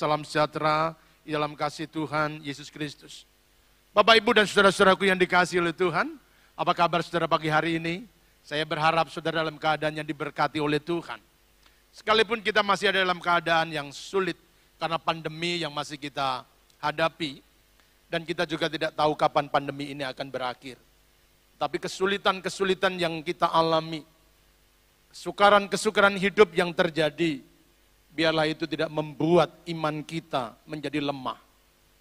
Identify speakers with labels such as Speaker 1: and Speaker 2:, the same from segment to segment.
Speaker 1: salam sejahtera di dalam kasih Tuhan Yesus Kristus. Bapak, Ibu, dan saudara-saudaraku yang dikasih oleh Tuhan, apa kabar saudara pagi hari ini? Saya berharap saudara dalam keadaan yang diberkati oleh Tuhan. Sekalipun kita masih ada dalam keadaan yang sulit karena pandemi yang masih kita hadapi, dan kita juga tidak tahu kapan pandemi ini akan berakhir. Tapi kesulitan-kesulitan yang kita alami, kesukaran-kesukaran hidup yang terjadi, biarlah itu tidak membuat iman kita menjadi lemah.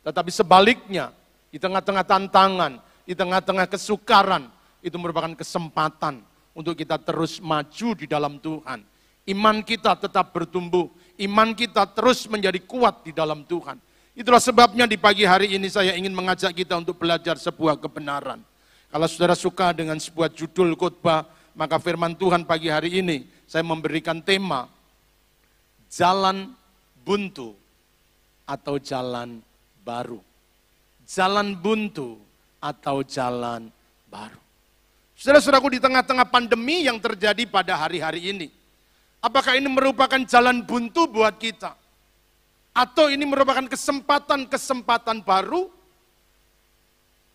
Speaker 1: Tetapi sebaliknya, di tengah-tengah tantangan, di tengah-tengah kesukaran, itu merupakan kesempatan untuk kita terus maju di dalam Tuhan. Iman kita tetap bertumbuh, iman kita terus menjadi kuat di dalam Tuhan. Itulah sebabnya di pagi hari ini saya ingin mengajak kita untuk belajar sebuah kebenaran. Kalau saudara suka dengan sebuah judul khotbah, maka firman Tuhan pagi hari ini saya memberikan tema jalan buntu atau jalan baru. Jalan buntu atau jalan baru. Saudara-saudaraku di tengah-tengah pandemi yang terjadi pada hari-hari ini. Apakah ini merupakan jalan buntu buat kita? Atau ini merupakan kesempatan-kesempatan baru?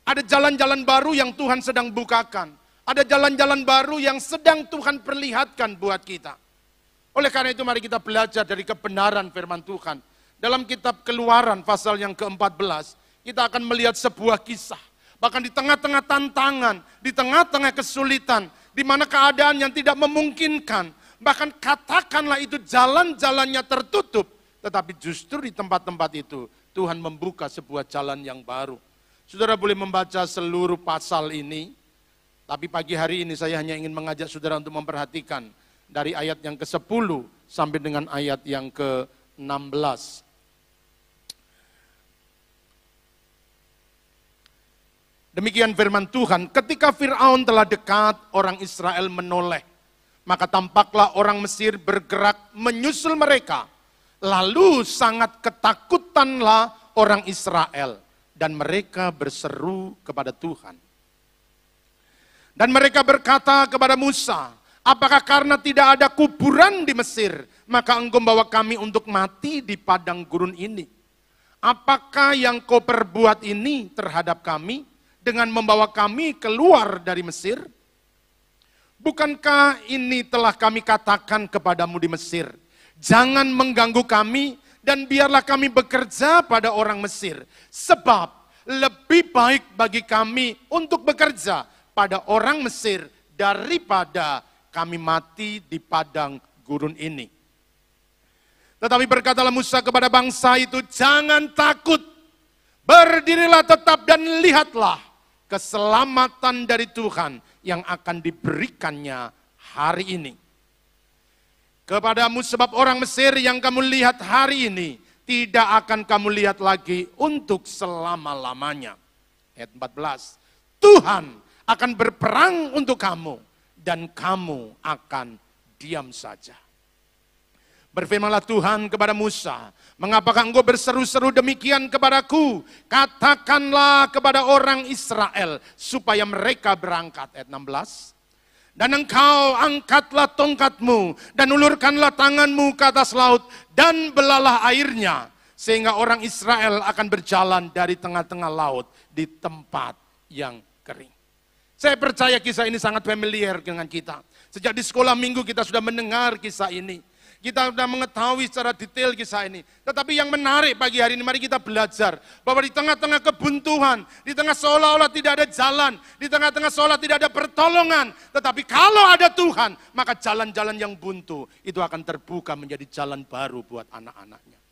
Speaker 1: Ada jalan-jalan baru yang Tuhan sedang bukakan. Ada jalan-jalan baru yang sedang Tuhan perlihatkan buat kita. Oleh karena itu mari kita belajar dari kebenaran firman Tuhan. Dalam kitab keluaran pasal yang ke-14, kita akan melihat sebuah kisah. Bahkan di tengah-tengah tantangan, di tengah-tengah kesulitan, di mana keadaan yang tidak memungkinkan, bahkan katakanlah itu jalan-jalannya tertutup, tetapi justru di tempat-tempat itu Tuhan membuka sebuah jalan yang baru. Saudara boleh membaca seluruh pasal ini, tapi pagi hari ini saya hanya ingin mengajak saudara untuk memperhatikan dari ayat yang ke-10 sampai dengan ayat yang ke-16. Demikian firman Tuhan, ketika Fir'aun telah dekat, orang Israel menoleh. Maka tampaklah orang Mesir bergerak menyusul mereka Lalu sangat ketakutanlah orang Israel dan mereka berseru kepada Tuhan. Dan mereka berkata kepada Musa, apakah karena tidak ada kuburan di Mesir, maka engkau membawa kami untuk mati di padang gurun ini? Apakah yang kau perbuat ini terhadap kami dengan membawa kami keluar dari Mesir? Bukankah ini telah kami katakan kepadamu di Mesir? Jangan mengganggu kami dan biarlah kami bekerja pada orang Mesir. Sebab lebih baik bagi kami untuk bekerja pada orang Mesir daripada kami mati di padang gurun ini. Tetapi berkatalah Musa kepada bangsa itu, jangan takut, berdirilah tetap dan lihatlah keselamatan dari Tuhan yang akan diberikannya hari ini kepadamu sebab orang Mesir yang kamu lihat hari ini tidak akan kamu lihat lagi untuk selama-lamanya. Ayat 14. Tuhan akan berperang untuk kamu dan kamu akan diam saja. Berfirmanlah Tuhan kepada Musa, mengapakah engkau berseru-seru demikian kepadaku? Katakanlah kepada orang Israel supaya mereka berangkat. Ayat 16. Dan engkau angkatlah tongkatmu dan ulurkanlah tanganmu ke atas laut dan belalah airnya. Sehingga orang Israel akan berjalan dari tengah-tengah laut di tempat yang kering. Saya percaya kisah ini sangat familiar dengan kita. Sejak di sekolah minggu kita sudah mendengar kisah ini. Kita sudah mengetahui secara detail kisah ini. Tetapi yang menarik pagi hari ini, mari kita belajar. Bahwa di tengah-tengah kebuntuan, di tengah seolah-olah tidak ada jalan, di tengah-tengah seolah tidak ada pertolongan. Tetapi kalau ada Tuhan, maka jalan-jalan yang buntu itu akan terbuka menjadi jalan baru buat anak-anaknya.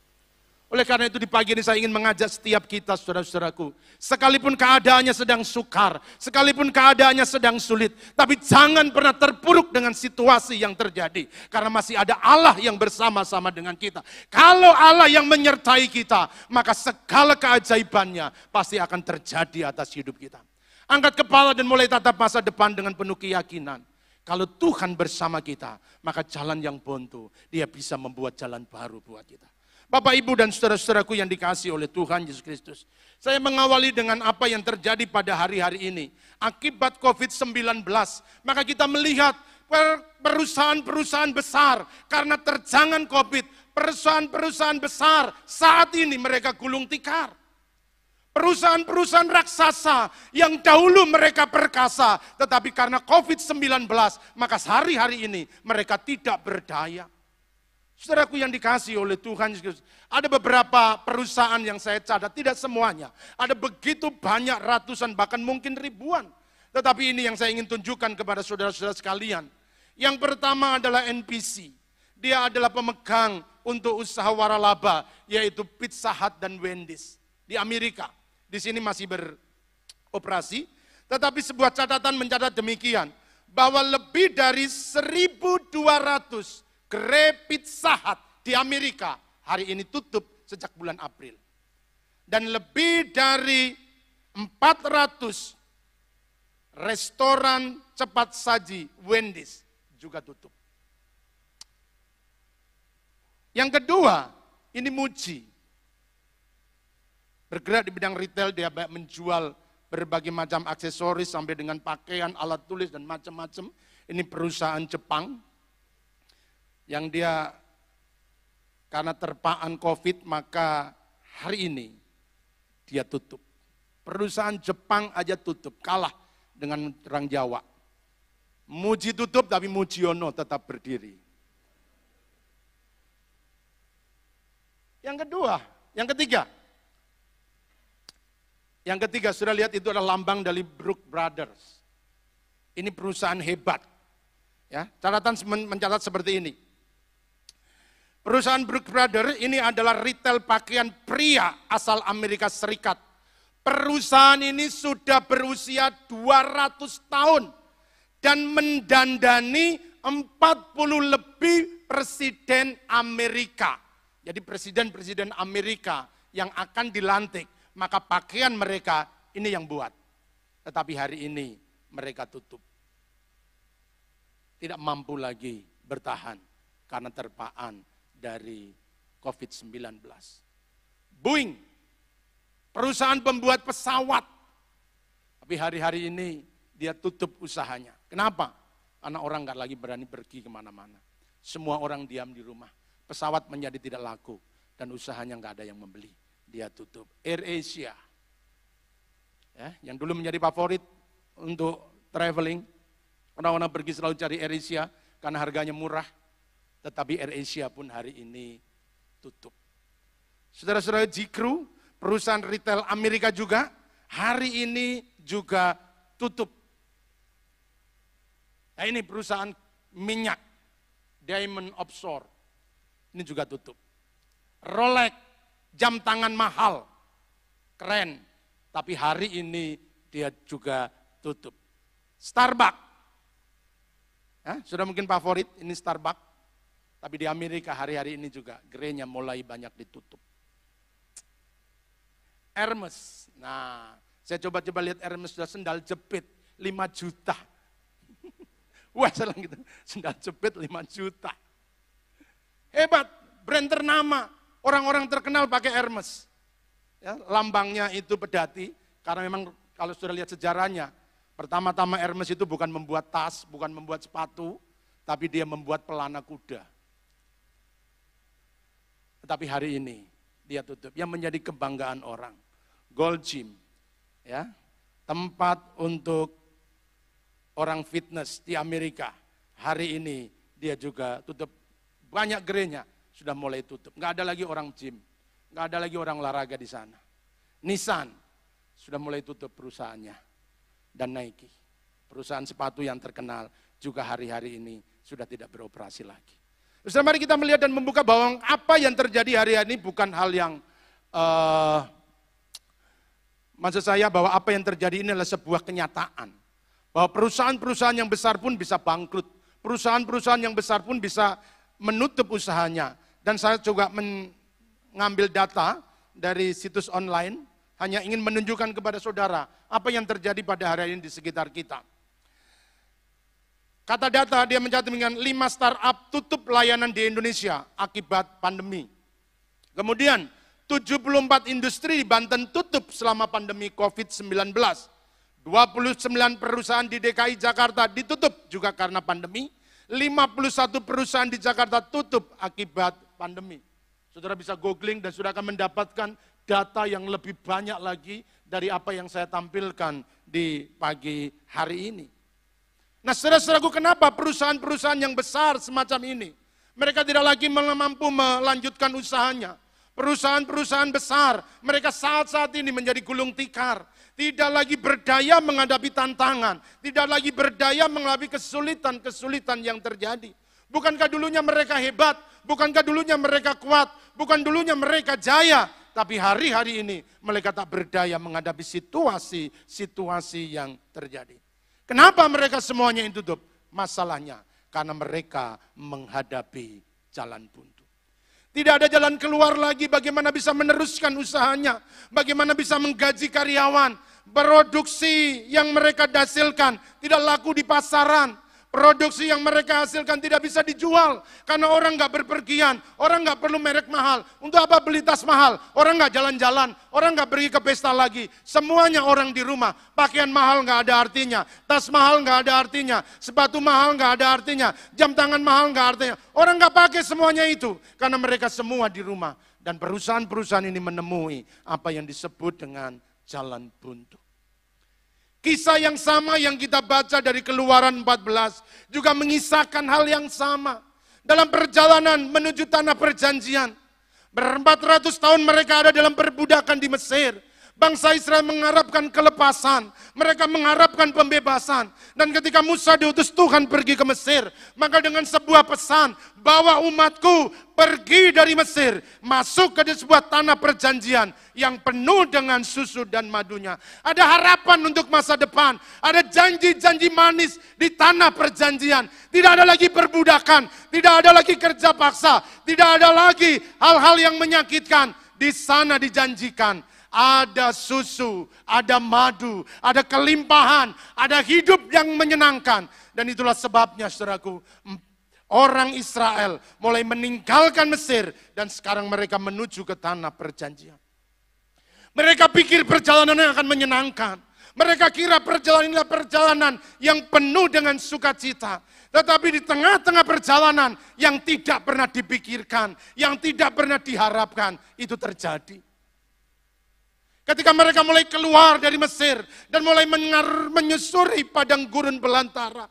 Speaker 1: Oleh karena itu di pagi ini saya ingin mengajak setiap kita saudara-saudaraku. Sekalipun keadaannya sedang sukar, sekalipun keadaannya sedang sulit. Tapi jangan pernah terpuruk dengan situasi yang terjadi. Karena masih ada Allah yang bersama-sama dengan kita. Kalau Allah yang menyertai kita, maka segala keajaibannya pasti akan terjadi atas hidup kita. Angkat kepala dan mulai tatap masa depan dengan penuh keyakinan. Kalau Tuhan bersama kita, maka jalan yang buntu, dia bisa membuat jalan baru buat kita. Bapak, Ibu, dan saudara-saudaraku yang dikasih oleh Tuhan Yesus Kristus. Saya mengawali dengan apa yang terjadi pada hari-hari ini. Akibat COVID-19, maka kita melihat perusahaan-perusahaan besar karena terjangan COVID, perusahaan-perusahaan besar saat ini mereka gulung tikar. Perusahaan-perusahaan raksasa yang dahulu mereka perkasa, tetapi karena COVID-19, maka sehari-hari ini mereka tidak berdaya. Saudaraku yang dikasih oleh Tuhan Yesus, ada beberapa perusahaan yang saya catat, tidak semuanya. Ada begitu banyak ratusan, bahkan mungkin ribuan. Tetapi ini yang saya ingin tunjukkan kepada saudara-saudara sekalian. Yang pertama adalah NPC. Dia adalah pemegang untuk usaha waralaba, yaitu Pizza Hut dan Wendy's di Amerika di sini masih beroperasi, tetapi sebuah catatan mencatat demikian, bahwa lebih dari 1.200 Pizza Hut di Amerika hari ini tutup sejak bulan April. Dan lebih dari 400 restoran cepat saji Wendy's juga tutup. Yang kedua, ini Muji. Bergerak di bidang retail, dia baik menjual berbagai macam aksesoris sampai dengan pakaian, alat tulis dan macam-macam. Ini perusahaan Jepang yang dia karena terpaan COVID maka hari ini dia tutup. Perusahaan Jepang aja tutup, kalah dengan orang Jawa. Muji tutup tapi Mujiono tetap berdiri. Yang kedua, yang ketiga, yang ketiga, sudah lihat itu adalah lambang dari Brook Brothers. Ini perusahaan hebat. Ya, catatan mencatat seperti ini. Perusahaan Brook Brothers ini adalah retail pakaian pria asal Amerika Serikat. Perusahaan ini sudah berusia 200 tahun dan mendandani 40 lebih presiden Amerika. Jadi presiden-presiden Amerika yang akan dilantik maka pakaian mereka ini yang buat. Tetapi hari ini mereka tutup. Tidak mampu lagi bertahan karena terpaan dari COVID-19. Boeing, perusahaan pembuat pesawat. Tapi hari-hari ini dia tutup usahanya. Kenapa? Karena orang nggak lagi berani pergi ke mana-mana. Semua orang diam di rumah. Pesawat menjadi tidak laku dan usahanya nggak ada yang membeli dia tutup. Air Asia, ya, yang dulu menjadi favorit untuk traveling, orang-orang pergi selalu cari Air Asia karena harganya murah, tetapi Air Asia pun hari ini tutup. Saudara-saudara Jikru, perusahaan retail Amerika juga, hari ini juga tutup. Nah ini perusahaan minyak, Diamond Offshore, ini juga tutup. Rolex, jam tangan mahal, keren. Tapi hari ini dia juga tutup. Starbucks, ya, sudah mungkin favorit ini Starbucks. Tapi di Amerika hari-hari ini juga gerenya mulai banyak ditutup. Hermes, nah saya coba-coba lihat Hermes sudah sendal jepit 5 juta. Wah salah gitu, sendal jepit 5 juta. Hebat, brand ternama, Orang-orang terkenal pakai Hermes. Ya, lambangnya itu pedati, karena memang kalau sudah lihat sejarahnya, pertama-tama Hermes itu bukan membuat tas, bukan membuat sepatu, tapi dia membuat pelana kuda. Tetapi hari ini dia tutup, yang menjadi kebanggaan orang. Gold Gym, ya, tempat untuk orang fitness di Amerika. Hari ini dia juga tutup banyak gerenya sudah mulai tutup. Nggak ada lagi orang gym, nggak ada lagi orang olahraga di sana. Nissan sudah mulai tutup perusahaannya. Dan Nike, perusahaan sepatu yang terkenal juga hari-hari ini sudah tidak beroperasi lagi. Terus mari kita melihat dan membuka bahwa apa yang terjadi hari ini bukan hal yang uh, maksud saya bahwa apa yang terjadi ini adalah sebuah kenyataan. Bahwa perusahaan-perusahaan yang besar pun bisa bangkrut. Perusahaan-perusahaan yang besar pun bisa menutup usahanya. Dan saya juga mengambil data dari situs online, hanya ingin menunjukkan kepada saudara apa yang terjadi pada hari ini di sekitar kita. Kata data dia mencatat dengan 5 startup tutup layanan di Indonesia akibat pandemi. Kemudian 74 industri di Banten tutup selama pandemi COVID-19. 29 perusahaan di DKI Jakarta ditutup juga karena pandemi. 51 perusahaan di Jakarta tutup akibat pandemi. Saudara bisa googling dan sudah akan mendapatkan data yang lebih banyak lagi dari apa yang saya tampilkan di pagi hari ini. Nah saudara-saudaraku kenapa perusahaan-perusahaan yang besar semacam ini, mereka tidak lagi mampu melanjutkan usahanya. Perusahaan-perusahaan besar, mereka saat-saat ini menjadi gulung tikar. Tidak lagi berdaya menghadapi tantangan. Tidak lagi berdaya menghadapi kesulitan-kesulitan yang terjadi. Bukankah dulunya mereka hebat? Bukankah dulunya mereka kuat? Bukan dulunya mereka jaya? Tapi hari-hari ini mereka tak berdaya menghadapi situasi-situasi yang terjadi. Kenapa mereka semuanya yang tutup? Masalahnya karena mereka menghadapi jalan buntu. Tidak ada jalan keluar lagi bagaimana bisa meneruskan usahanya, bagaimana bisa menggaji karyawan, produksi yang mereka hasilkan tidak laku di pasaran, Produksi yang mereka hasilkan tidak bisa dijual karena orang nggak berpergian, orang nggak perlu merek mahal. Untuk apa beli tas mahal? Orang nggak jalan-jalan, orang nggak pergi ke pesta lagi. Semuanya orang di rumah. Pakaian mahal nggak ada artinya, tas mahal nggak ada artinya, sepatu mahal nggak ada artinya, jam tangan mahal nggak artinya. Orang nggak pakai semuanya itu karena mereka semua di rumah. Dan perusahaan-perusahaan ini menemui apa yang disebut dengan jalan buntu. Kisah yang sama yang kita baca dari keluaran 14 juga mengisahkan hal yang sama. Dalam perjalanan menuju tanah perjanjian. Berempat ratus tahun mereka ada dalam perbudakan di Mesir. Bangsa Israel mengharapkan kelepasan, mereka mengharapkan pembebasan. Dan ketika Musa diutus Tuhan pergi ke Mesir, maka dengan sebuah pesan, bawa umatku pergi dari Mesir, masuk ke sebuah tanah perjanjian yang penuh dengan susu dan madunya. Ada harapan untuk masa depan, ada janji-janji manis di tanah perjanjian. Tidak ada lagi perbudakan, tidak ada lagi kerja paksa, tidak ada lagi hal-hal yang menyakitkan. Di sana dijanjikan ada susu, ada madu, ada kelimpahan, ada hidup yang menyenangkan. Dan itulah sebabnya saudaraku, orang Israel mulai meninggalkan Mesir dan sekarang mereka menuju ke tanah perjanjian. Mereka pikir perjalanan yang akan menyenangkan. Mereka kira perjalanan ini perjalanan yang penuh dengan sukacita. Tetapi di tengah-tengah perjalanan yang tidak pernah dipikirkan, yang tidak pernah diharapkan, itu terjadi. Ketika mereka mulai keluar dari Mesir dan mulai menyusuri padang gurun belantara.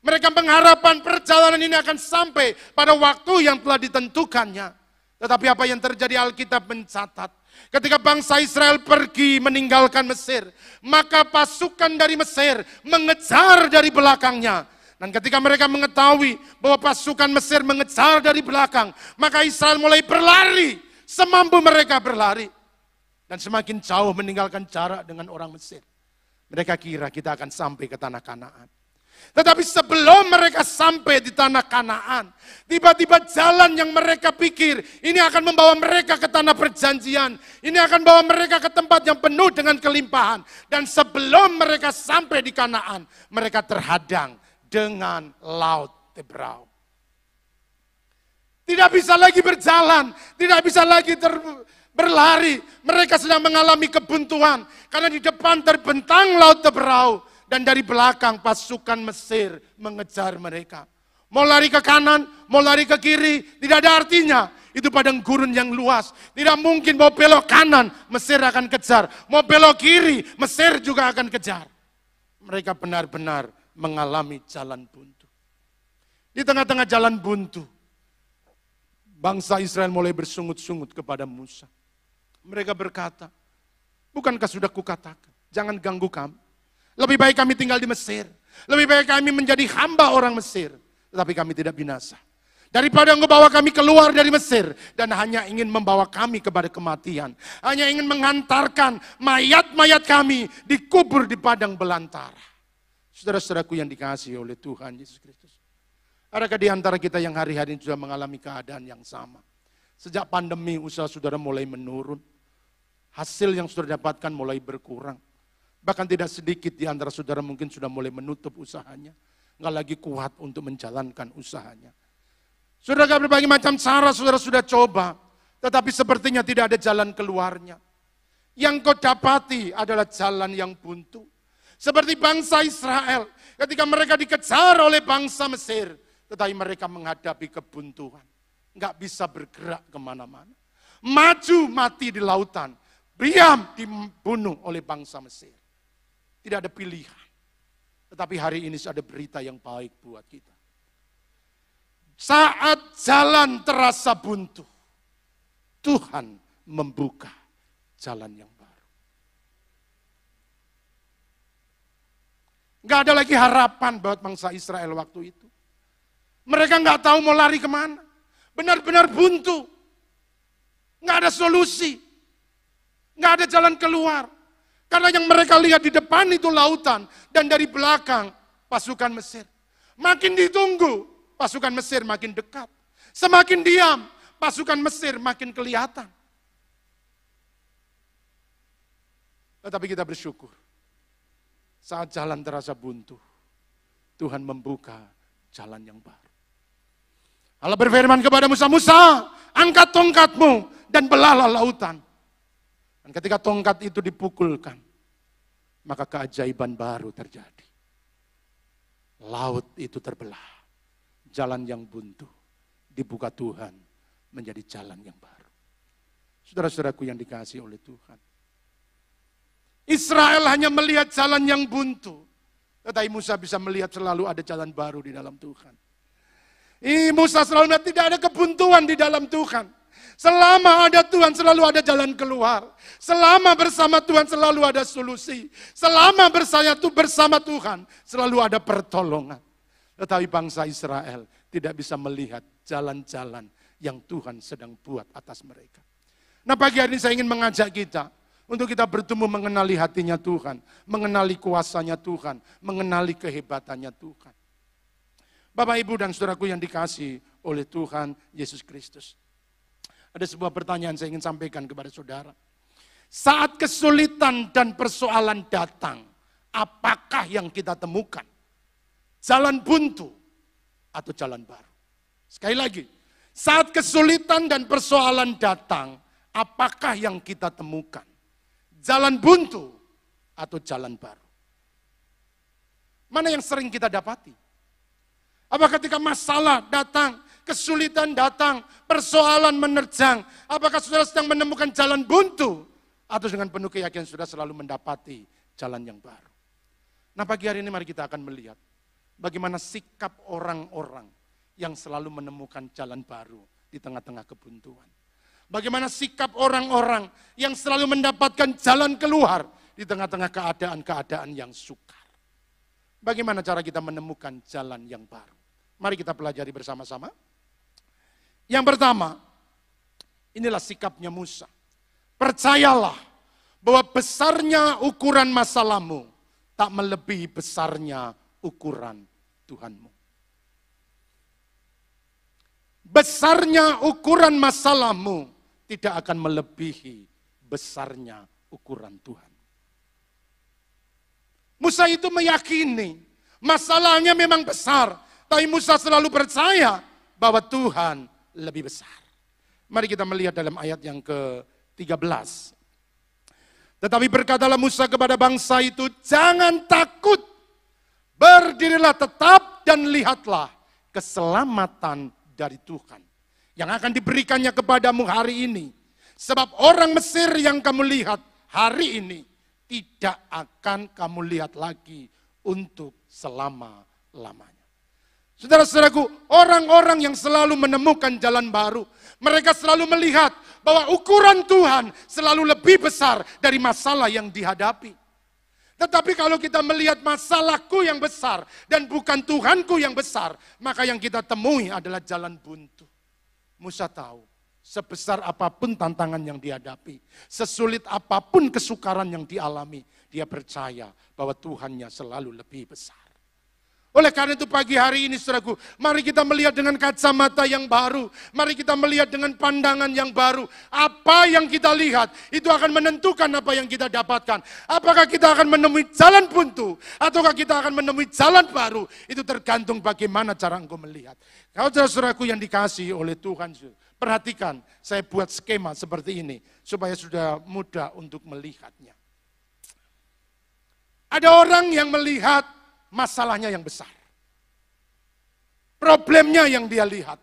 Speaker 1: Mereka mengharapkan perjalanan ini akan sampai pada waktu yang telah ditentukannya. Tetapi apa yang terjadi Alkitab mencatat. Ketika bangsa Israel pergi meninggalkan Mesir, maka pasukan dari Mesir mengejar dari belakangnya. Dan ketika mereka mengetahui bahwa pasukan Mesir mengejar dari belakang, maka Israel mulai berlari, semampu mereka berlari dan semakin jauh meninggalkan jarak dengan orang Mesir. Mereka kira kita akan sampai ke tanah Kanaan. Tetapi sebelum mereka sampai di tanah Kanaan, tiba-tiba jalan yang mereka pikir ini akan membawa mereka ke tanah perjanjian, ini akan membawa mereka ke tempat yang penuh dengan kelimpahan. Dan sebelum mereka sampai di Kanaan, mereka terhadang dengan laut Tebrau. Tidak bisa lagi berjalan, tidak bisa lagi ter, berlari. Mereka sedang mengalami kebuntuan. Karena di depan terbentang laut Teberau. Dan dari belakang pasukan Mesir mengejar mereka. Mau lari ke kanan, mau lari ke kiri, tidak ada artinya. Itu padang gurun yang luas. Tidak mungkin mau belok kanan, Mesir akan kejar. Mau belok kiri, Mesir juga akan kejar. Mereka benar-benar mengalami jalan buntu. Di tengah-tengah jalan buntu, bangsa Israel mulai bersungut-sungut kepada Musa. Mereka berkata, bukankah sudah kukatakan, jangan ganggu kami. Lebih baik kami tinggal di Mesir. Lebih baik kami menjadi hamba orang Mesir. Tetapi kami tidak binasa. Daripada engkau bawa kami keluar dari Mesir dan hanya ingin membawa kami kepada kematian. Hanya ingin mengantarkan mayat-mayat kami dikubur di padang belantara. Saudara-saudaraku yang dikasihi oleh Tuhan Yesus Kristus. Adakah di antara kita yang hari-hari sudah mengalami keadaan yang sama? Sejak pandemi usaha saudara mulai menurun hasil yang sudah dapatkan mulai berkurang. Bahkan tidak sedikit di antara saudara mungkin sudah mulai menutup usahanya. Nggak lagi kuat untuk menjalankan usahanya. Saudara berbagai macam cara saudara sudah coba. Tetapi sepertinya tidak ada jalan keluarnya. Yang kau dapati adalah jalan yang buntu. Seperti bangsa Israel ketika mereka dikejar oleh bangsa Mesir. Tetapi mereka menghadapi kebuntuan. nggak bisa bergerak ke mana-mana. Maju mati di lautan, diam dibunuh oleh bangsa Mesir. Tidak ada pilihan. Tetapi hari ini ada berita yang baik buat kita. Saat jalan terasa buntu, Tuhan membuka jalan yang baru. Gak ada lagi harapan buat bangsa Israel waktu itu. Mereka nggak tahu mau lari ke mana. Benar-benar buntu. Nggak ada solusi. Nggak ada jalan keluar. Karena yang mereka lihat di depan itu lautan. Dan dari belakang pasukan Mesir. Makin ditunggu, pasukan Mesir makin dekat. Semakin diam, pasukan Mesir makin kelihatan. Tetapi kita bersyukur. Saat jalan terasa buntu, Tuhan membuka jalan yang baru. Allah berfirman kepada Musa, Musa, angkat tongkatmu dan belahlah lautan. Dan ketika tongkat itu dipukulkan, maka keajaiban baru terjadi. Laut itu terbelah, jalan yang buntu dibuka Tuhan menjadi jalan yang baru. Saudara-saudaraku yang dikasih oleh Tuhan. Israel hanya melihat jalan yang buntu. Tetapi Musa bisa melihat selalu ada jalan baru di dalam Tuhan. Ini Musa selalu melihat tidak ada kebuntuan di dalam Tuhan. Selama ada Tuhan selalu ada jalan keluar. Selama bersama Tuhan selalu ada solusi. Selama bersama bersama Tuhan selalu ada pertolongan. Tetapi bangsa Israel tidak bisa melihat jalan-jalan yang Tuhan sedang buat atas mereka. Nah pagi hari ini saya ingin mengajak kita untuk kita bertemu mengenali hatinya Tuhan, mengenali kuasanya Tuhan, mengenali kehebatannya Tuhan. Bapak, Ibu, dan saudaraku yang dikasih oleh Tuhan Yesus Kristus. Ada sebuah pertanyaan saya ingin sampaikan kepada saudara. Saat kesulitan dan persoalan datang, apakah yang kita temukan? Jalan buntu atau jalan baru? Sekali lagi, saat kesulitan dan persoalan datang, apakah yang kita temukan? Jalan buntu atau jalan baru? Mana yang sering kita dapati? Apa ketika masalah datang, kesulitan datang, persoalan menerjang, apakah saudara sedang menemukan jalan buntu? Atau dengan penuh keyakinan sudah selalu mendapati jalan yang baru. Nah pagi hari ini mari kita akan melihat bagaimana sikap orang-orang yang selalu menemukan jalan baru di tengah-tengah kebuntuan. Bagaimana sikap orang-orang yang selalu mendapatkan jalan keluar di tengah-tengah keadaan-keadaan yang sukar. Bagaimana cara kita menemukan jalan yang baru? Mari kita pelajari bersama-sama. Yang pertama, inilah sikapnya Musa. Percayalah bahwa besarnya ukuran masalahmu tak melebihi besarnya ukuran Tuhanmu. Besarnya ukuran masalahmu tidak akan melebihi besarnya ukuran Tuhan. Musa itu meyakini masalahnya memang besar, tapi Musa selalu percaya bahwa Tuhan lebih besar. Mari kita melihat dalam ayat yang ke-13. Tetapi berkatalah Musa kepada bangsa itu, jangan takut, berdirilah tetap dan lihatlah keselamatan dari Tuhan. Yang akan diberikannya kepadamu hari ini. Sebab orang Mesir yang kamu lihat hari ini, tidak akan kamu lihat lagi untuk selama-lamanya. Saudara-saudaraku, orang-orang yang selalu menemukan jalan baru, mereka selalu melihat bahwa ukuran Tuhan selalu lebih besar dari masalah yang dihadapi. Tetapi kalau kita melihat masalahku yang besar dan bukan Tuhanku yang besar, maka yang kita temui adalah jalan buntu. Musa tahu, sebesar apa pun tantangan yang dihadapi, sesulit apa pun kesukaran yang dialami, dia percaya bahwa Tuhannya selalu lebih besar. Oleh karena itu pagi hari ini saudaraku, mari kita melihat dengan kacamata yang baru. Mari kita melihat dengan pandangan yang baru. Apa yang kita lihat, itu akan menentukan apa yang kita dapatkan. Apakah kita akan menemui jalan buntu, ataukah kita akan menemui jalan baru. Itu tergantung bagaimana cara engkau melihat. Kalau saudaraku yang dikasih oleh Tuhan, perhatikan, saya buat skema seperti ini, supaya sudah mudah untuk melihatnya. Ada orang yang melihat masalahnya yang besar. Problemnya yang dia lihat.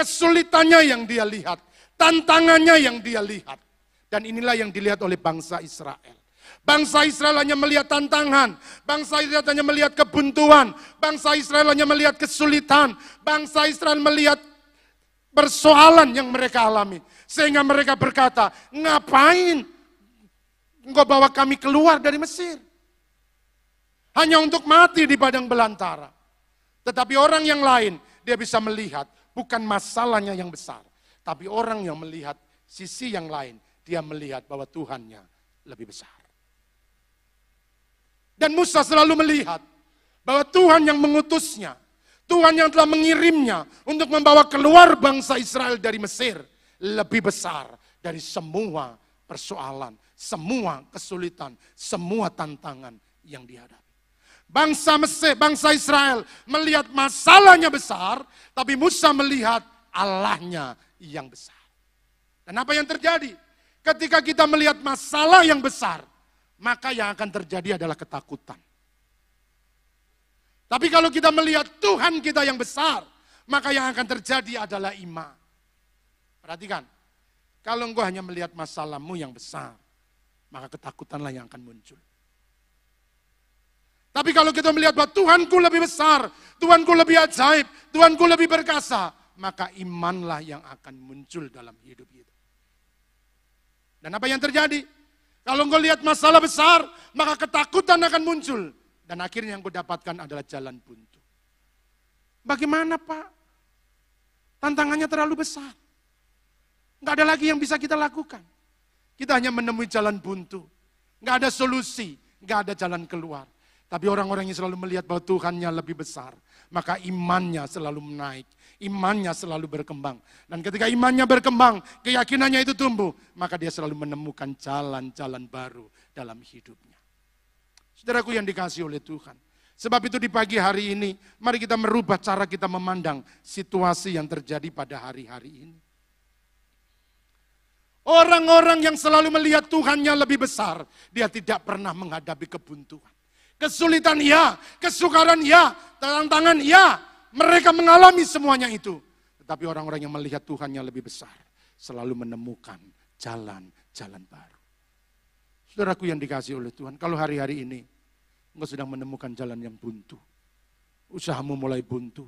Speaker 1: kesulitannya yang dia lihat, tantangannya yang dia lihat. Dan inilah yang dilihat oleh bangsa Israel. Bangsa Israel hanya melihat tantangan, bangsa Israel hanya melihat kebuntuan, bangsa Israel hanya melihat kesulitan, bangsa Israel melihat persoalan yang mereka alami. Sehingga mereka berkata, ngapain engkau bawa kami keluar dari Mesir? Hanya untuk mati di padang belantara. Tetapi orang yang lain, dia bisa melihat bukan masalahnya yang besar. Tapi orang yang melihat sisi yang lain, dia melihat bahwa Tuhannya lebih besar. Dan Musa selalu melihat bahwa Tuhan yang mengutusnya, Tuhan yang telah mengirimnya untuk membawa keluar bangsa Israel dari Mesir lebih besar dari semua persoalan, semua kesulitan, semua tantangan yang dihadapi. Bangsa Mesir, bangsa Israel melihat masalahnya besar, tapi Musa melihat Allahnya yang besar. Dan apa yang terjadi? Ketika kita melihat masalah yang besar, maka yang akan terjadi adalah ketakutan. Tapi kalau kita melihat Tuhan kita yang besar, maka yang akan terjadi adalah iman. Perhatikan, kalau engkau hanya melihat masalahmu yang besar, maka ketakutanlah yang akan muncul. Tapi kalau kita melihat bahwa Tuhanku lebih besar, Tuhanku lebih ajaib, Tuhanku lebih berkasa, maka imanlah yang akan muncul dalam hidup kita. Dan apa yang terjadi? Kalau engkau lihat masalah besar, maka ketakutan akan muncul. Dan akhirnya yang kau dapatkan adalah jalan buntu. Bagaimana Pak? Tantangannya terlalu besar. Nggak ada lagi yang bisa kita lakukan. Kita hanya menemui jalan buntu. Nggak ada solusi, nggak ada jalan keluar. Tapi orang-orang yang selalu melihat bahwa Tuhannya lebih besar, maka imannya selalu menaik, imannya selalu berkembang. Dan ketika imannya berkembang, keyakinannya itu tumbuh, maka dia selalu menemukan jalan-jalan baru dalam hidupnya. Saudaraku yang dikasih oleh Tuhan. Sebab itu di pagi hari ini, mari kita merubah cara kita memandang situasi yang terjadi pada hari-hari ini. Orang-orang yang selalu melihat Tuhannya lebih besar, dia tidak pernah menghadapi kebuntuan. Kesulitan ya, kesukaran ya, tantangan ya. Mereka mengalami semuanya itu. Tetapi orang-orang yang melihat Tuhan yang lebih besar selalu menemukan jalan-jalan baru. Saudaraku yang dikasih oleh Tuhan, kalau hari-hari ini engkau sedang menemukan jalan yang buntu. Usahamu mulai buntu,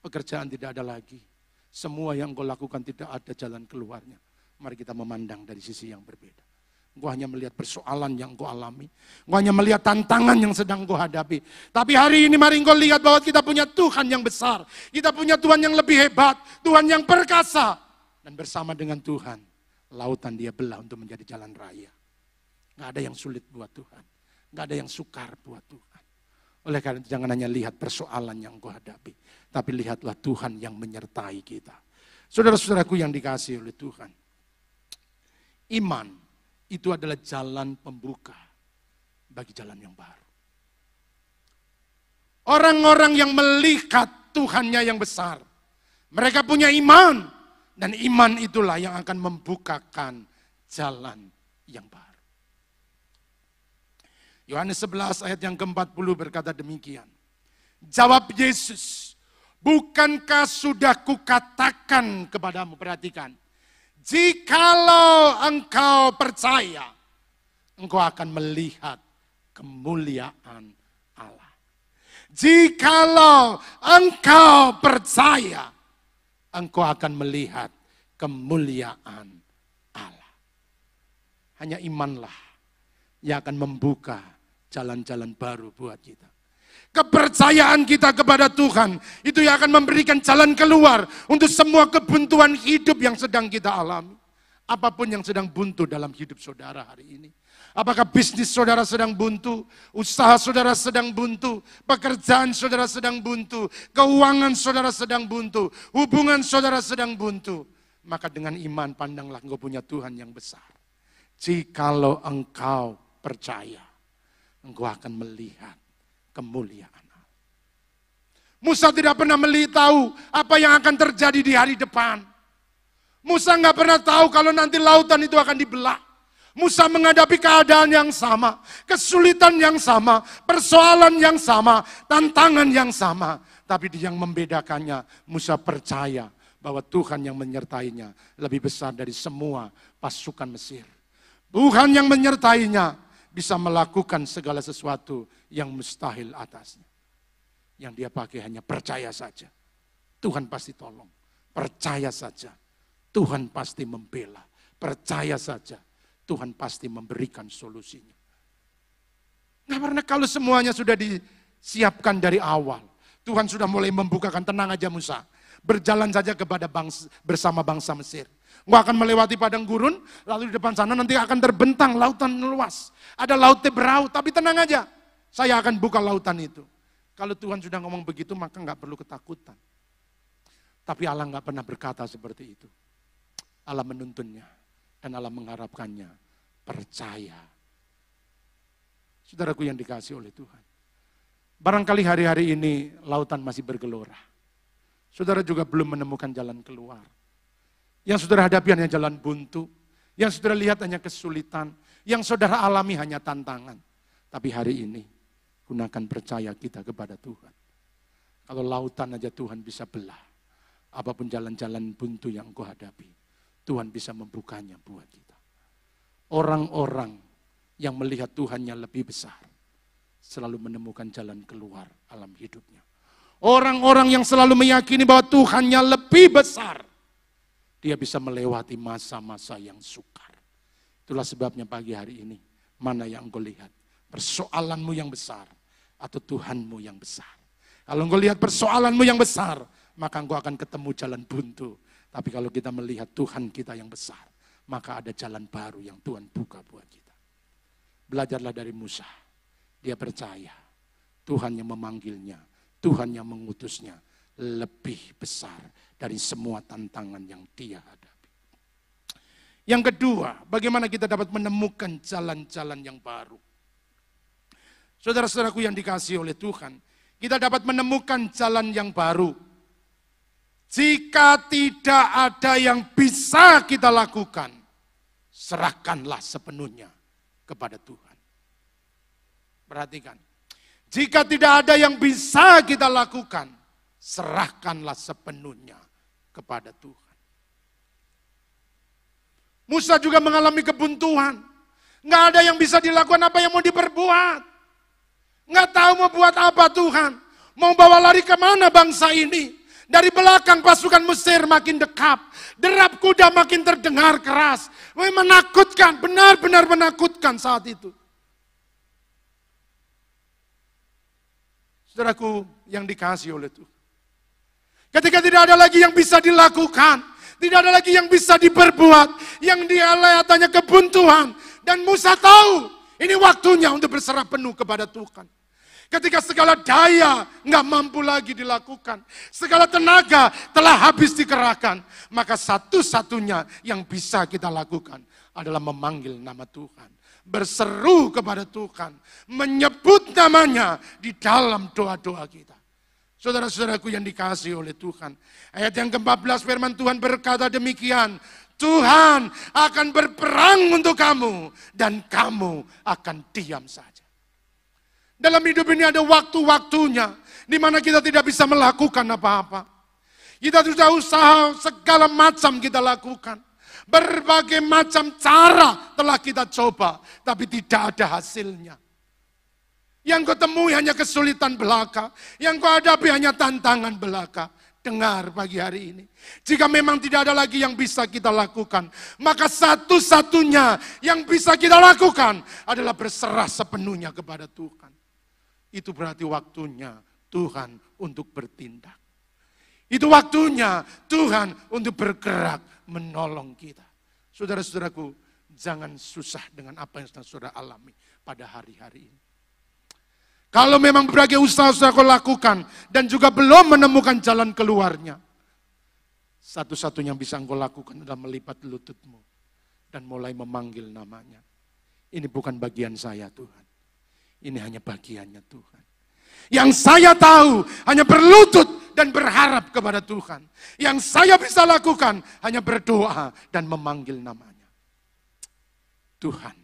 Speaker 1: pekerjaan tidak ada lagi. Semua yang engkau lakukan tidak ada jalan keluarnya. Mari kita memandang dari sisi yang berbeda. Engkau hanya melihat persoalan yang engkau alami. Engkau hanya melihat tantangan yang sedang engkau hadapi. Tapi hari ini mari engkau lihat bahwa kita punya Tuhan yang besar. Kita punya Tuhan yang lebih hebat. Tuhan yang perkasa. Dan bersama dengan Tuhan, lautan dia belah untuk menjadi jalan raya. Gak ada yang sulit buat Tuhan. Gak ada yang sukar buat Tuhan. Oleh karena itu jangan hanya lihat persoalan yang engkau hadapi. Tapi lihatlah Tuhan yang menyertai kita. Saudara-saudaraku yang dikasih oleh Tuhan. Iman itu adalah jalan pembuka bagi jalan yang baru. Orang-orang yang melihat Tuhannya yang besar, mereka punya iman, dan iman itulah yang akan membukakan jalan yang baru. Yohanes 11 ayat yang ke-40 berkata demikian. Jawab Yesus, bukankah sudah kukatakan kepadamu, perhatikan, Jikalau engkau percaya, engkau akan melihat kemuliaan Allah. Jikalau engkau percaya, engkau akan melihat kemuliaan Allah. Hanya imanlah yang akan membuka jalan-jalan baru buat kita. Kepercayaan kita kepada Tuhan itu yang akan memberikan jalan keluar untuk semua kebuntuan hidup yang sedang kita alami. Apa pun yang sedang buntu dalam hidup saudara hari ini. Apakah bisnis saudara sedang buntu, usaha saudara sedang buntu, pekerjaan saudara sedang buntu, keuangan saudara sedang buntu, hubungan saudara sedang buntu. Maka dengan iman pandanglah engkau punya Tuhan yang besar. Jikalau engkau percaya, engkau akan melihat kemuliaan. Musa tidak pernah tahu apa yang akan terjadi di hari depan. Musa nggak pernah tahu kalau nanti lautan itu akan dibelah. Musa menghadapi keadaan yang sama, kesulitan yang sama, persoalan yang sama, tantangan yang sama. Tapi yang membedakannya, Musa percaya bahwa Tuhan yang menyertainya lebih besar dari semua pasukan Mesir. Tuhan yang menyertainya bisa melakukan segala sesuatu yang mustahil atasnya. Yang dia pakai hanya percaya saja. Tuhan pasti tolong. Percaya saja. Tuhan pasti membela. Percaya saja. Tuhan pasti memberikan solusinya. Nah karena kalau semuanya sudah disiapkan dari awal. Tuhan sudah mulai membukakan tenang aja Musa. Berjalan saja kepada bangsa, bersama bangsa Mesir. Nggak akan melewati padang gurun, lalu di depan sana nanti akan terbentang lautan luas. Ada laut Tebrau, tapi tenang aja. Saya akan buka lautan itu. Kalau Tuhan sudah ngomong begitu, maka nggak perlu ketakutan. Tapi Allah nggak pernah berkata seperti itu. Allah menuntunnya dan Allah mengharapkannya percaya. Saudaraku yang dikasih oleh Tuhan. Barangkali hari-hari ini lautan masih bergelora. Saudara juga belum menemukan jalan keluar. Yang saudara hadapi hanya jalan buntu. Yang saudara lihat hanya kesulitan. Yang saudara alami hanya tantangan. Tapi hari ini, gunakan percaya kita kepada Tuhan. Kalau lautan aja Tuhan bisa belah. Apa pun jalan-jalan buntu yang kau hadapi. Tuhan bisa membukanya buat kita. Orang-orang yang melihat Tuhannya lebih besar selalu menemukan jalan keluar alam hidupnya. Orang-orang yang selalu meyakini bahwa Tuhannya lebih besar, dia bisa melewati masa-masa yang sukar. Itulah sebabnya pagi hari ini, mana yang engkau lihat? Persoalanmu yang besar atau Tuhanmu yang besar. Kalau engkau lihat persoalanmu yang besar, maka engkau akan ketemu jalan buntu. Tapi kalau kita melihat Tuhan kita yang besar, maka ada jalan baru yang Tuhan buka buat kita. Belajarlah dari Musa dia percaya Tuhan yang memanggilnya, Tuhan yang mengutusnya lebih besar dari semua tantangan yang dia hadapi. Yang kedua, bagaimana kita dapat menemukan jalan-jalan yang baru. Saudara-saudaraku yang dikasih oleh Tuhan, kita dapat menemukan jalan yang baru. Jika tidak ada yang bisa kita lakukan, serahkanlah sepenuhnya kepada Tuhan. Perhatikan. Jika tidak ada yang bisa kita lakukan, serahkanlah sepenuhnya kepada Tuhan. Musa juga mengalami kebuntuan. Nggak ada yang bisa dilakukan apa yang mau diperbuat. Nggak tahu mau buat apa Tuhan. Mau bawa lari ke mana bangsa ini. Dari belakang pasukan Mesir makin dekat. Derap kuda makin terdengar keras. Menakutkan, benar-benar menakutkan saat itu. Saudaraku yang dikasih oleh Tuhan. Ketika tidak ada lagi yang bisa dilakukan, tidak ada lagi yang bisa diperbuat, yang dia lihat hanya kebuntuan. Dan Musa tahu, ini waktunya untuk berserah penuh kepada Tuhan. Ketika segala daya nggak mampu lagi dilakukan, segala tenaga telah habis dikerahkan, maka satu-satunya yang bisa kita lakukan adalah memanggil nama Tuhan berseru kepada Tuhan, menyebut namanya di dalam doa-doa kita. Saudara-saudaraku yang dikasih oleh Tuhan. Ayat yang ke-14 firman Tuhan berkata demikian. Tuhan akan berperang untuk kamu dan kamu akan diam saja. Dalam hidup ini ada waktu-waktunya di mana kita tidak bisa melakukan apa-apa. Kita sudah usaha segala macam kita lakukan. Berbagai macam cara telah kita coba, tapi tidak ada hasilnya. Yang kau temui hanya kesulitan belaka, yang kau hadapi hanya tantangan belaka. Dengar pagi hari ini. Jika memang tidak ada lagi yang bisa kita lakukan, maka satu-satunya yang bisa kita lakukan adalah berserah sepenuhnya kepada Tuhan. Itu berarti waktunya Tuhan untuk bertindak. Itu waktunya Tuhan untuk bergerak menolong kita. Saudara-saudaraku, jangan susah dengan apa yang sedang saudara alami pada hari-hari ini. Kalau memang berbagai usaha sudah kau lakukan dan juga belum menemukan jalan keluarnya, satu-satunya yang bisa engkau lakukan adalah melipat lututmu dan mulai memanggil namanya. Ini bukan bagian saya Tuhan. Ini hanya bagiannya Tuhan. Yang saya tahu hanya berlutut dan berharap kepada Tuhan. Yang saya bisa lakukan hanya berdoa dan memanggil namanya. Tuhan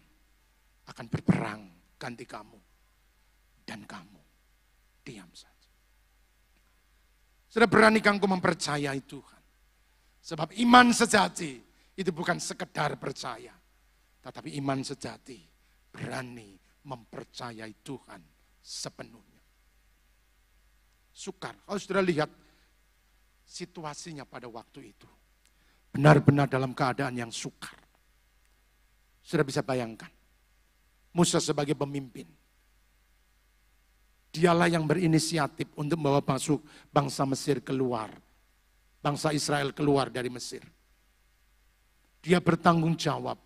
Speaker 1: akan berperang ganti kamu. Dan kamu diam saja. Sudah berani engkau mempercayai Tuhan. Sebab iman sejati itu bukan sekedar percaya. Tetapi iman sejati berani mempercayai Tuhan sepenuhnya. Sukar. Kalau sudah lihat situasinya pada waktu itu. Benar-benar dalam keadaan yang sukar. Sudah bisa bayangkan. Musa sebagai pemimpin. Dialah yang berinisiatif untuk membawa masuk bangsa Mesir keluar. Bangsa Israel keluar dari Mesir. Dia bertanggung jawab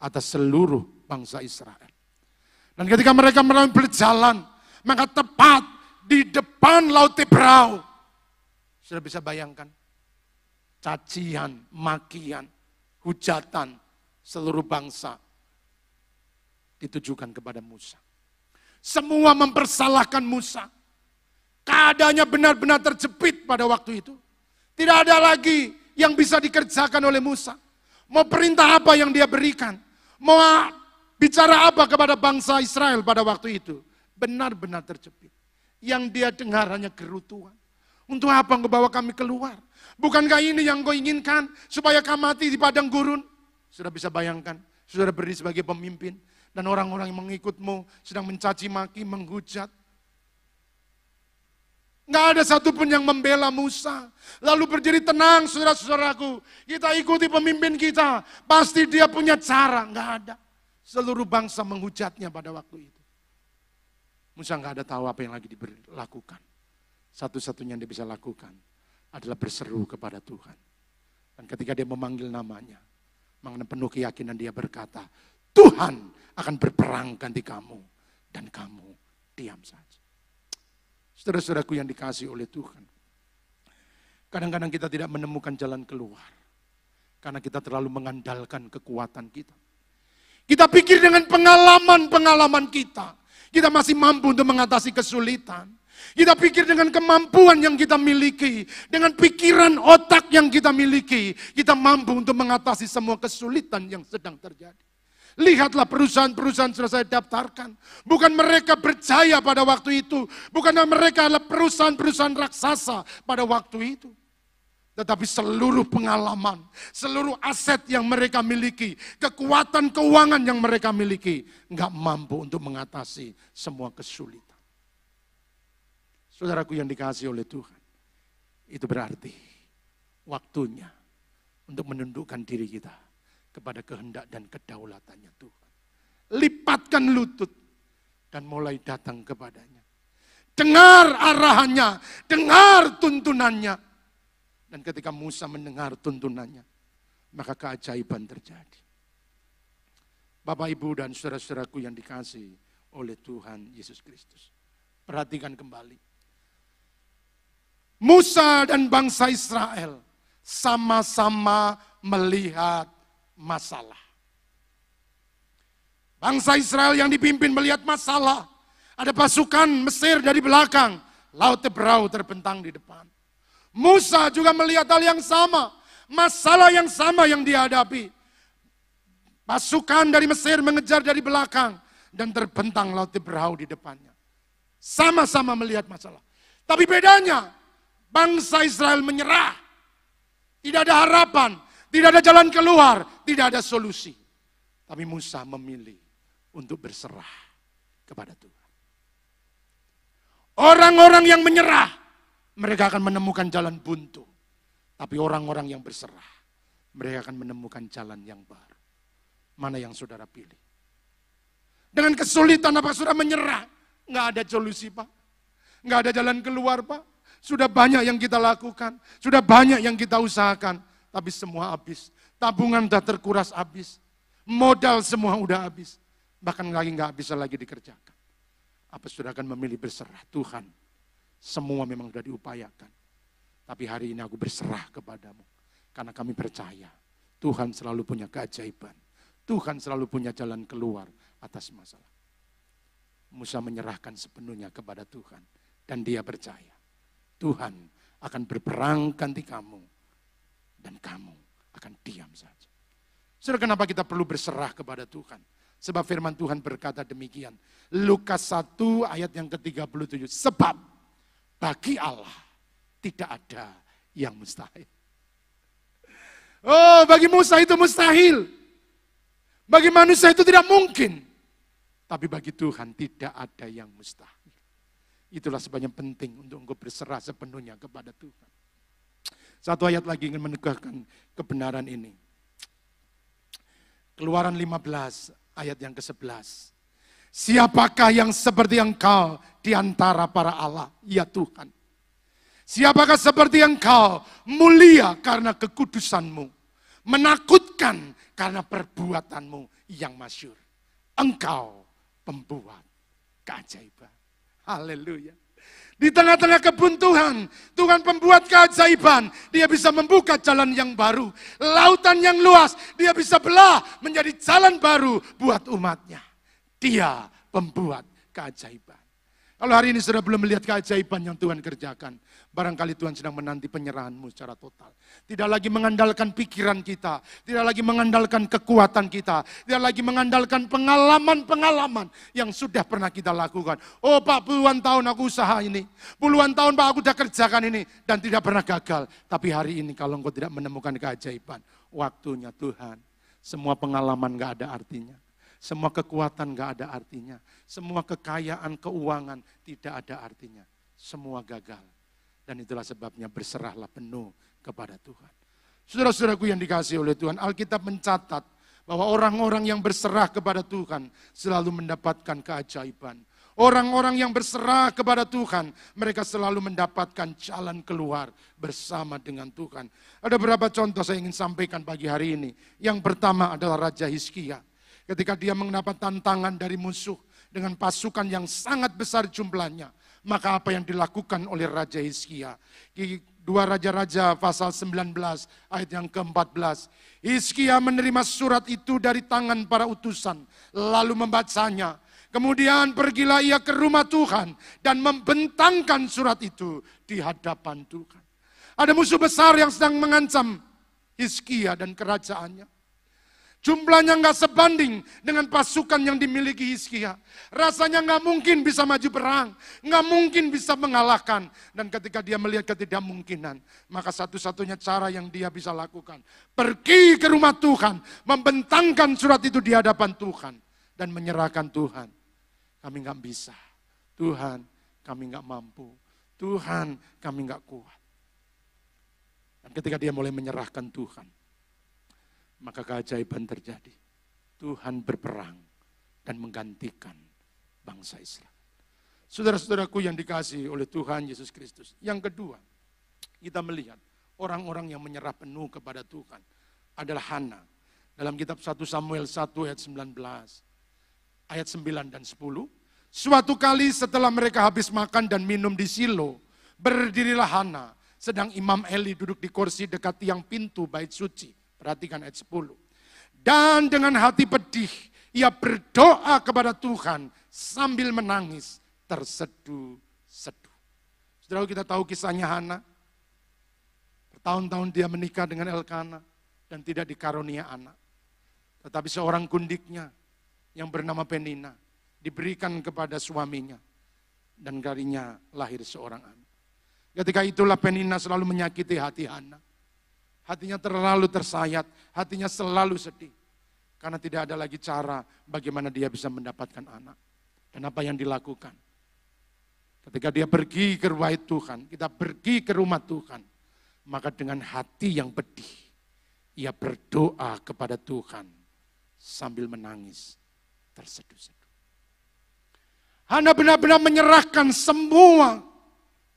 Speaker 1: atas seluruh bangsa Israel. Dan ketika mereka berjalan, maka tepat di depan Laut Tebrau. Sudah bisa bayangkan? Cacian, makian, hujatan seluruh bangsa ditujukan kepada Musa. Semua mempersalahkan Musa. Keadaannya benar-benar terjepit pada waktu itu. Tidak ada lagi yang bisa dikerjakan oleh Musa. Mau perintah apa yang dia berikan? Mau bicara apa kepada bangsa Israel pada waktu itu? Benar-benar terjepit. Yang dia dengar hanya gerutuan. Untuk apa engkau bawa kami keluar? Bukankah ini yang kau inginkan? Supaya kau mati di padang gurun? Sudah bisa bayangkan. Sudah berdiri sebagai pemimpin. Dan orang-orang yang mengikutmu sedang mencaci maki, menghujat. Nggak ada satupun yang membela Musa. Lalu berdiri tenang saudara-saudaraku. Kita ikuti pemimpin kita. Pasti dia punya cara. Nggak ada. Seluruh bangsa menghujatnya pada waktu itu. Musa nggak ada tahu apa yang lagi dilakukan. Satu-satunya yang dia bisa lakukan adalah berseru kepada Tuhan. Dan ketika dia memanggil namanya, mengenai penuh keyakinan dia berkata, Tuhan akan berperang ganti kamu. Dan kamu diam saja. Saudara-saudaraku yang dikasih oleh Tuhan. Kadang-kadang kita tidak menemukan jalan keluar. Karena kita terlalu mengandalkan kekuatan kita. Kita pikir dengan pengalaman-pengalaman kita. Kita masih mampu untuk mengatasi kesulitan. Kita pikir dengan kemampuan yang kita miliki, dengan pikiran otak yang kita miliki, kita mampu untuk mengatasi semua kesulitan yang sedang terjadi. Lihatlah perusahaan-perusahaan sudah saya daftarkan. Bukan mereka percaya pada waktu itu. Bukan mereka adalah perusahaan-perusahaan raksasa pada waktu itu. Tetapi seluruh pengalaman, seluruh aset yang mereka miliki, kekuatan keuangan yang mereka miliki, nggak mampu untuk mengatasi semua kesulitan. Saudaraku yang dikasih oleh Tuhan, itu berarti waktunya untuk menundukkan diri kita kepada kehendak dan kedaulatannya Tuhan. Lipatkan lutut dan mulai datang kepadanya. Dengar arahannya, dengar tuntunannya. Dan ketika Musa mendengar tuntunannya, maka keajaiban terjadi. Bapak, Ibu, dan saudara-saudaraku yang dikasih oleh Tuhan Yesus Kristus. Perhatikan kembali. Musa dan bangsa Israel sama-sama melihat masalah. Bangsa Israel yang dipimpin melihat masalah. Ada pasukan Mesir dari belakang. Laut Tebrau terbentang di depan. Musa juga melihat hal yang sama. Masalah yang sama yang dihadapi. Pasukan dari Mesir mengejar dari belakang. Dan terbentang Laut Tebrau di depannya. Sama-sama melihat masalah. Tapi bedanya, bangsa Israel menyerah. Tidak ada harapan, tidak ada jalan keluar, tidak ada solusi. Tapi Musa memilih untuk berserah kepada Tuhan. Orang-orang yang menyerah, mereka akan menemukan jalan buntu. Tapi orang-orang yang berserah, mereka akan menemukan jalan yang baru. Mana yang saudara pilih? Dengan kesulitan apa saudara menyerah? Nggak ada solusi Pak. Nggak ada jalan keluar Pak. Sudah banyak yang kita lakukan. Sudah banyak yang kita usahakan tapi semua habis. Tabungan udah terkuras habis. Modal semua udah habis. Bahkan lagi nggak bisa lagi dikerjakan. Apa sudah akan memilih berserah? Tuhan, semua memang sudah diupayakan. Tapi hari ini aku berserah kepadamu. Karena kami percaya Tuhan selalu punya keajaiban. Tuhan selalu punya jalan keluar atas masalah. Musa menyerahkan sepenuhnya kepada Tuhan. Dan dia percaya Tuhan akan berperang ganti kamu dan kamu akan diam saja. Saudara, kenapa kita perlu berserah kepada Tuhan? Sebab firman Tuhan berkata demikian. Lukas 1 ayat yang ke-37. Sebab bagi Allah tidak ada yang mustahil. Oh, bagi Musa itu mustahil. Bagi manusia itu tidak mungkin. Tapi bagi Tuhan tidak ada yang mustahil. Itulah sebabnya penting untuk engkau berserah sepenuhnya kepada Tuhan. Satu ayat lagi ingin menegakkan kebenaran ini. Keluaran 15 ayat yang ke-11. Siapakah yang seperti engkau di antara para Allah? Ya Tuhan. Siapakah seperti engkau mulia karena kekudusanmu. Menakutkan karena perbuatanmu yang masyur. Engkau pembuat keajaiban. Haleluya. Di tengah-tengah kebuntuan, Tuhan pembuat keajaiban. Dia bisa membuka jalan yang baru. Lautan yang luas, dia bisa belah menjadi jalan baru buat umatnya. Dia pembuat keajaiban. Kalau hari ini sudah belum melihat keajaiban yang Tuhan kerjakan, barangkali Tuhan sedang menanti penyerahanmu secara total. Tidak lagi mengandalkan pikiran kita, tidak lagi mengandalkan kekuatan kita, tidak lagi mengandalkan pengalaman-pengalaman yang sudah pernah kita lakukan. Oh Pak, puluhan tahun aku usaha ini, puluhan tahun Pak aku sudah kerjakan ini, dan tidak pernah gagal. Tapi hari ini kalau engkau tidak menemukan keajaiban, waktunya Tuhan, semua pengalaman gak ada artinya. Semua kekuatan gak ada artinya. Semua kekayaan, keuangan tidak ada artinya. Semua gagal. Dan itulah sebabnya berserahlah penuh kepada Tuhan. Saudara-saudaraku yang dikasih oleh Tuhan, Alkitab mencatat bahwa orang-orang yang berserah kepada Tuhan selalu mendapatkan keajaiban. Orang-orang yang berserah kepada Tuhan, mereka selalu mendapatkan jalan keluar bersama dengan Tuhan. Ada beberapa contoh saya ingin sampaikan pagi hari ini. Yang pertama adalah Raja Hizkia ketika dia mendapat tantangan dari musuh dengan pasukan yang sangat besar jumlahnya. Maka apa yang dilakukan oleh Raja Hizkia? Dua Raja-Raja pasal 19 ayat yang ke-14. Hizkia menerima surat itu dari tangan para utusan. Lalu membacanya. Kemudian pergilah ia ke rumah Tuhan dan membentangkan surat itu di hadapan Tuhan. Ada musuh besar yang sedang mengancam Hizkia dan kerajaannya. Jumlahnya nggak sebanding dengan pasukan yang dimiliki Hizkia. Rasanya nggak mungkin bisa maju perang, nggak mungkin bisa mengalahkan. Dan ketika dia melihat ketidakmungkinan, maka satu-satunya cara yang dia bisa lakukan, pergi ke rumah Tuhan, membentangkan surat itu di hadapan Tuhan dan menyerahkan Tuhan. Kami nggak bisa, Tuhan, kami nggak mampu, Tuhan, kami nggak kuat. Dan ketika dia mulai menyerahkan Tuhan, maka keajaiban terjadi. Tuhan berperang dan menggantikan bangsa Israel. Saudara-saudaraku yang dikasih oleh Tuhan Yesus Kristus. Yang kedua, kita melihat orang-orang yang menyerah penuh kepada Tuhan adalah Hana. Dalam kitab 1 Samuel 1 ayat 19, ayat 9 dan 10. Suatu kali setelah mereka habis makan dan minum di Silo, berdirilah Hana, sedang Imam Eli duduk di kursi dekat tiang pintu bait suci. Perhatikan ayat 10. Dan dengan hati pedih, ia berdoa kepada Tuhan sambil menangis terseduh-seduh. Saudara kita tahu kisahnya Hana. Bertahun-tahun dia menikah dengan Elkana dan tidak dikarunia anak. Tetapi seorang kundiknya yang bernama Penina diberikan kepada suaminya dan darinya lahir seorang anak. Ketika itulah Penina selalu menyakiti hati Hana. Hatinya terlalu tersayat, hatinya selalu sedih. Karena tidak ada lagi cara bagaimana dia bisa mendapatkan anak. Dan apa yang dilakukan. Ketika dia pergi ke rumah Tuhan, kita pergi ke rumah Tuhan. Maka dengan hati yang pedih, ia berdoa kepada Tuhan sambil menangis terseduh-seduh. Hana benar-benar menyerahkan semua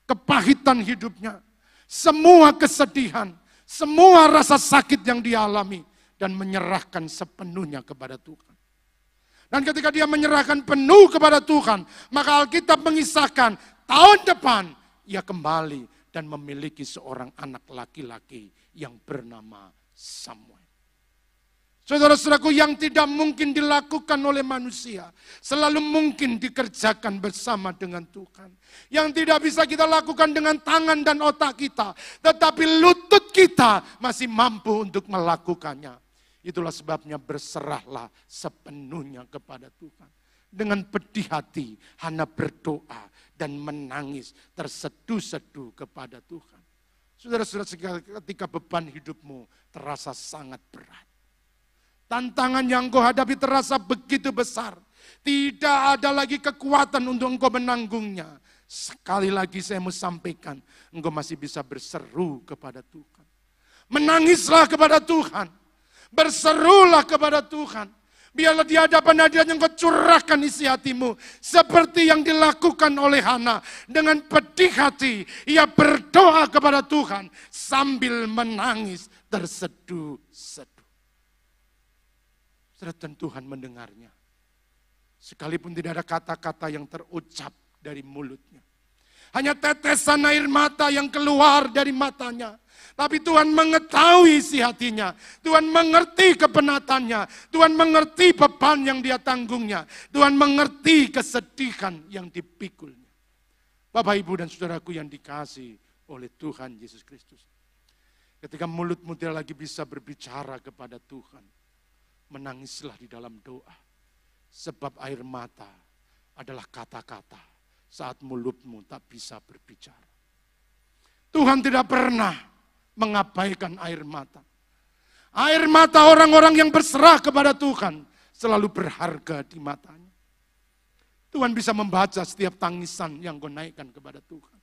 Speaker 1: kepahitan hidupnya, semua kesedihan, semua rasa sakit yang dia alami dan menyerahkan sepenuhnya kepada Tuhan. Dan ketika dia menyerahkan penuh kepada Tuhan, maka Alkitab mengisahkan tahun depan ia kembali dan memiliki seorang anak laki-laki yang bernama Samuel. Saudara-saudaraku yang tidak mungkin dilakukan oleh manusia, selalu mungkin dikerjakan bersama dengan Tuhan. Yang tidak bisa kita lakukan dengan tangan dan otak kita, tetapi lutut kita masih mampu untuk melakukannya. Itulah sebabnya berserahlah sepenuhnya kepada Tuhan. Dengan pedih hati, Hana berdoa dan menangis terseduh-seduh kepada Tuhan. Saudara-saudara ketika beban hidupmu terasa sangat berat. Tantangan yang kau hadapi terasa begitu besar. Tidak ada lagi kekuatan untuk engkau menanggungnya. Sekali lagi saya mau sampaikan, engkau masih bisa berseru kepada Tuhan. Menangislah kepada Tuhan. Berserulah kepada Tuhan. Biarlah di hadapan hadirat yang kau curahkan isi hatimu. Seperti yang dilakukan oleh Hana. Dengan pedih hati, ia berdoa kepada Tuhan. Sambil menangis terseduh-seduh. Dan Tuhan mendengarnya. Sekalipun tidak ada kata-kata yang terucap dari mulutnya. Hanya tetesan air mata yang keluar dari matanya. Tapi Tuhan mengetahui isi hatinya. Tuhan mengerti kepenatannya. Tuhan mengerti beban yang dia tanggungnya. Tuhan mengerti kesedihan yang dipikulnya. Bapak, Ibu, dan saudaraku yang dikasih oleh Tuhan Yesus Kristus. Ketika mulutmu tidak lagi bisa berbicara kepada Tuhan. Menangislah di dalam doa. Sebab air mata adalah kata-kata saat mulutmu tak bisa berbicara. Tuhan tidak pernah mengabaikan air mata. Air mata orang-orang yang berserah kepada Tuhan selalu berharga di matanya. Tuhan bisa membaca setiap tangisan yang kau naikkan kepada Tuhan.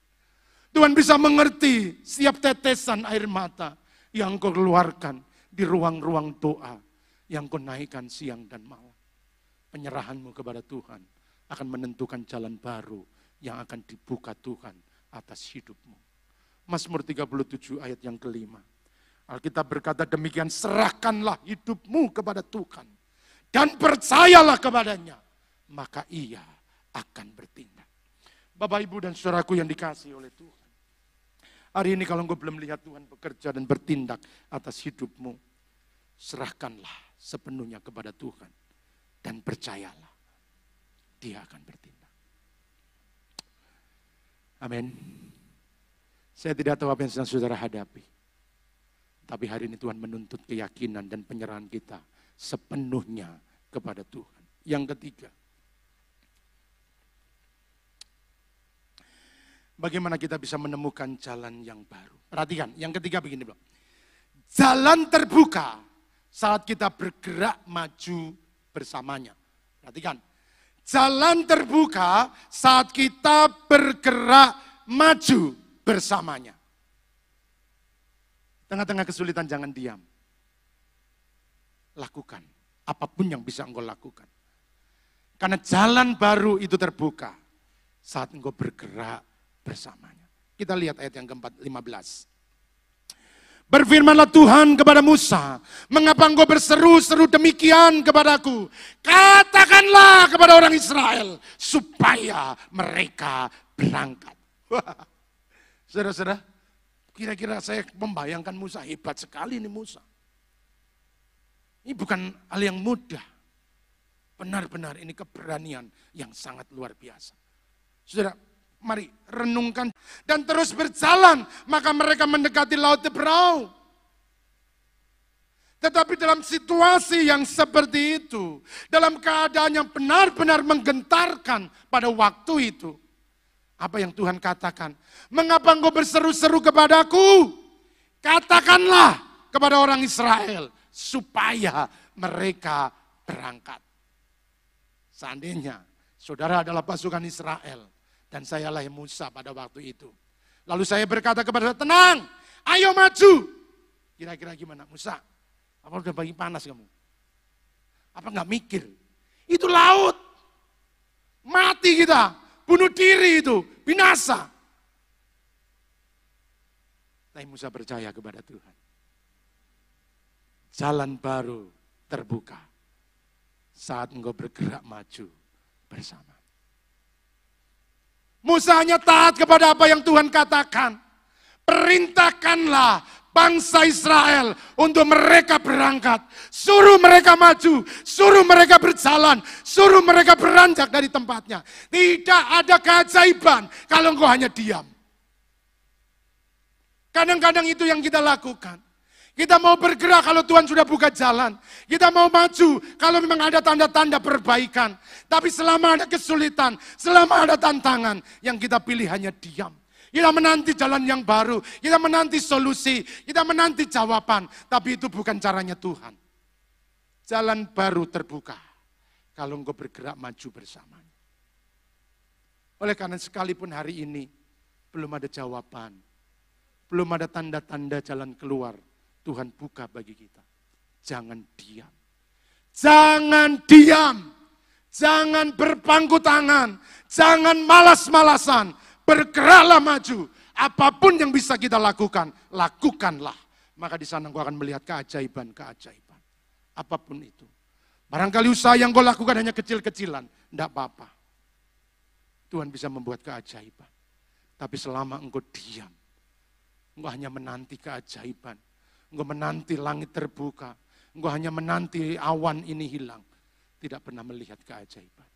Speaker 1: Tuhan bisa mengerti setiap tetesan air mata yang kau keluarkan di ruang-ruang doa yang kau naikkan siang dan malam. Penyerahanmu kepada Tuhan akan menentukan jalan baru yang akan dibuka Tuhan atas hidupmu. Mazmur 37 ayat yang kelima. Alkitab berkata demikian, serahkanlah hidupmu kepada Tuhan. Dan percayalah kepadanya. Maka ia akan bertindak. Bapak, Ibu, dan saudaraku yang dikasih oleh Tuhan. Hari ini kalau engkau belum lihat Tuhan bekerja dan bertindak atas hidupmu. Serahkanlah sepenuhnya kepada Tuhan. Dan percayalah. Dia akan bertindak. Amin. Saya tidak tahu apa yang sedang saudara hadapi. Tapi hari ini Tuhan menuntut keyakinan dan penyerahan kita sepenuhnya kepada Tuhan. Yang ketiga, bagaimana kita bisa menemukan jalan yang baru. Perhatikan, yang ketiga begini bro. Jalan terbuka saat kita bergerak maju bersamanya. Perhatikan, jalan terbuka saat kita bergerak maju bersamanya. Tengah-tengah kesulitan jangan diam. Lakukan apa pun yang bisa engkau lakukan. Karena jalan baru itu terbuka saat engkau bergerak bersamanya. Kita lihat ayat yang keempat, 15. Berfirmanlah Tuhan kepada Musa, mengapa engkau berseru-seru demikian kepadaku? Katakanlah kepada orang Israel, supaya mereka berangkat. Saudara-saudara, kira-kira saya membayangkan Musa, hebat sekali ini Musa. Ini bukan hal yang mudah. Benar-benar ini keberanian yang sangat luar biasa. Saudara, mari renungkan dan terus berjalan, maka mereka mendekati Laut Tebrau. Tetapi dalam situasi yang seperti itu, dalam keadaan yang benar-benar menggentarkan pada waktu itu, apa yang Tuhan katakan? Mengapa engkau berseru-seru kepadaku? Katakanlah kepada orang Israel supaya mereka berangkat. Seandainya saudara adalah pasukan Israel dan sayalah Musa pada waktu itu. Lalu saya berkata kepada tenang, ayo maju. Kira-kira gimana Musa? Apa udah bagi panas kamu? Apa nggak mikir? Itu laut. Mati kita bunuh diri itu, binasa. Tapi Musa percaya kepada Tuhan. Jalan baru terbuka saat engkau bergerak maju bersama. Musa hanya taat kepada apa yang Tuhan katakan. Perintahkanlah bangsa Israel untuk mereka berangkat. Suruh mereka maju, suruh mereka berjalan, suruh mereka beranjak dari tempatnya. Tidak ada keajaiban kalau engkau hanya diam. Kadang-kadang itu yang kita lakukan. Kita mau bergerak kalau Tuhan sudah buka jalan. Kita mau maju kalau memang ada tanda-tanda perbaikan. Tapi selama ada kesulitan, selama ada tantangan, yang kita pilih hanya diam. Kita menanti jalan yang baru, kita menanti solusi, kita menanti jawaban. Tapi itu bukan caranya Tuhan. Jalan baru terbuka kalau engkau bergerak maju bersamanya. Oleh karena sekalipun hari ini belum ada jawaban, belum ada tanda-tanda jalan keluar, Tuhan buka bagi kita. Jangan diam. Jangan diam. Jangan berpangku tangan. Jangan malas-malasan. Bergeraklah maju. Apa pun yang bisa kita lakukan, lakukanlah. Maka di sana engkau akan melihat keajaiban-keajaiban. Apa pun itu. Barangkali usaha yang kau lakukan hanya kecil-kecilan. Tidak apa-apa. Tuhan bisa membuat keajaiban. Tapi selama engkau diam, engkau hanya menanti keajaiban. Engkau menanti langit terbuka. Engkau hanya menanti awan ini hilang. Tidak pernah melihat keajaiban.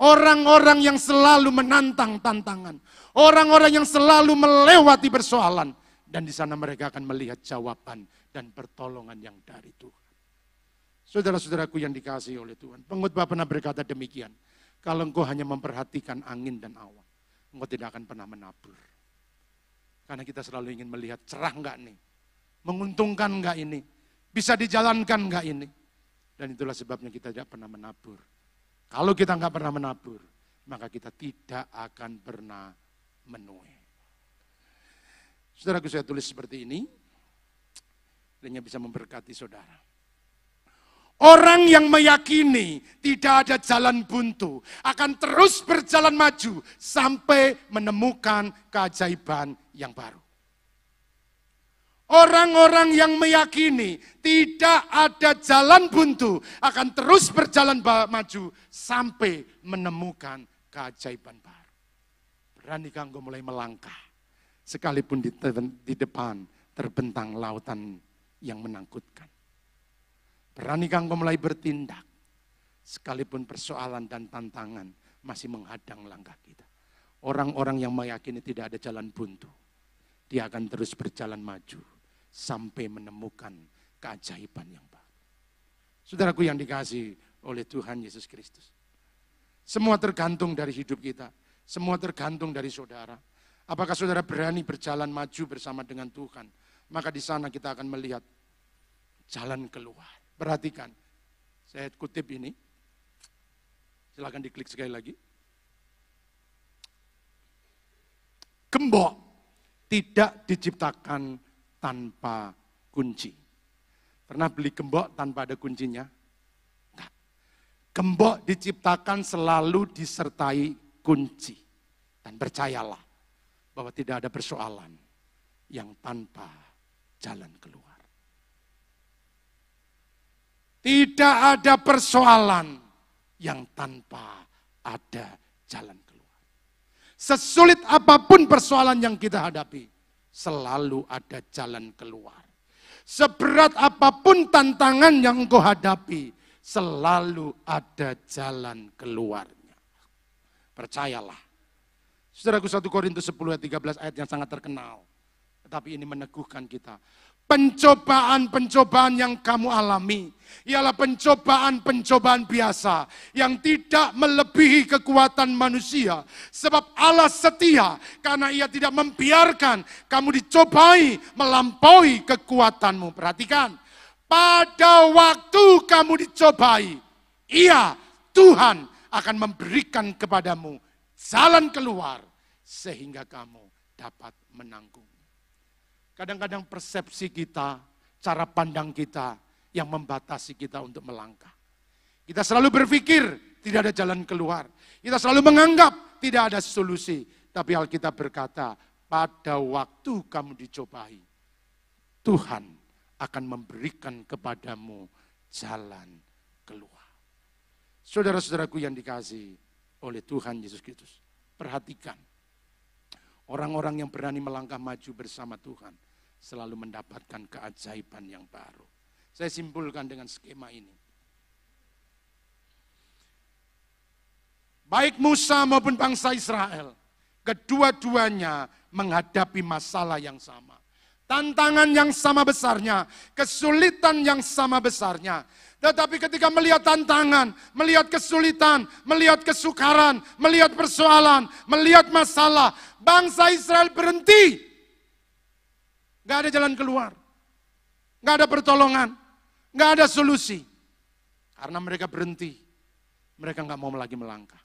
Speaker 1: Orang-orang yang selalu menantang tantangan. Orang-orang yang selalu melewati persoalan. Dan di sana mereka akan melihat jawaban dan pertolongan yang dari Tuhan. Saudara-saudaraku yang dikasih oleh Tuhan. Pengutbah pernah berkata demikian. Kalau engkau hanya memperhatikan angin dan awan. Engkau tidak akan pernah menabur. Karena kita selalu ingin melihat cerah enggak nih. Menguntungkan enggak ini. Bisa dijalankan enggak ini. Dan itulah sebabnya kita tidak pernah menabur. Kalau kita nggak pernah menabur, maka kita tidak akan pernah menuai. Saudaraku saya tulis seperti ini, dan bisa memberkati saudara. Orang yang meyakini tidak ada jalan buntu akan terus berjalan maju sampai menemukan keajaiban yang baru. Orang-orang yang meyakini tidak ada jalan buntu akan terus berjalan maju sampai menemukan keajaiban baru. Berani kanggo mulai melangkah sekalipun di, di depan terbentang lautan yang menangkutkan. Berani kanggo mulai bertindak sekalipun persoalan dan tantangan masih menghadang langkah kita. Orang-orang yang meyakini tidak ada jalan buntu, dia akan terus berjalan maju sampai menemukan keajaiban yang baru. Saudaraku yang dikasih oleh Tuhan Yesus Kristus. Semua tergantung dari hidup kita. Semua tergantung dari saudara. Apakah saudara berani berjalan maju bersama dengan Tuhan? Maka di sana kita akan melihat jalan keluar. Perhatikan, saya kutip ini. Silahkan diklik sekali lagi. Gembok tidak diciptakan tanpa kunci. Pernah beli gembok tanpa ada kuncinya? Enggak. Gembok diciptakan selalu disertai kunci. Dan percayalah bahwa tidak ada persoalan yang tanpa jalan keluar. Tidak ada persoalan yang tanpa ada jalan keluar. Sesulit apa pun persoalan yang kita hadapi, selalu ada jalan keluar. Seberat apa pun tantangan yang engkau hadapi, selalu ada jalan keluarnya. Percayalah. Saudaraku 1 Korintus 10 ayat 13 ayat yang sangat terkenal. Tetapi ini meneguhkan kita Pencobaan-pencobaan yang kamu alami ialah pencobaan-pencobaan biasa yang tidak melebihi kekuatan manusia. Sebab Allah setia karena ia tidak membiarkan kamu dicobai melampaui kekuatanmu. Perhatikan, pada waktu kamu dicobai, ia Tuhan akan memberikan kepadamu jalan keluar sehingga kamu dapat menanggung. Kadang-kadang persepsi kita, cara pandang kita yang membatasi kita untuk melangkah. Kita selalu berpikir tidak ada jalan keluar. Kita selalu menganggap tidak ada solusi. Tapi Alkitab berkata, pada waktu kamu dicobai, Tuhan akan memberikan kepadamu jalan keluar. Saudara-saudaraku yang dikasih oleh Tuhan Yesus Kristus, perhatikan. Orang-orang yang berani melangkah maju bersama Tuhan, selalu mendapatkan keajaiban yang baru. Saya simpulkan dengan skema ini. Baik Musa maupun bangsa Israel, kedua-duanya menghadapi masalah yang sama. Tantangan yang sama besarnya, kesulitan yang sama besarnya. Tetapi ketika melihat tantangan, melihat kesulitan, melihat kesukaran, melihat persoalan, melihat masalah, bangsa Israel berhenti. Gak ada jalan keluar. Gak ada pertolongan. Gak ada solusi. Karena mereka berhenti. Mereka gak mau lagi melangkah.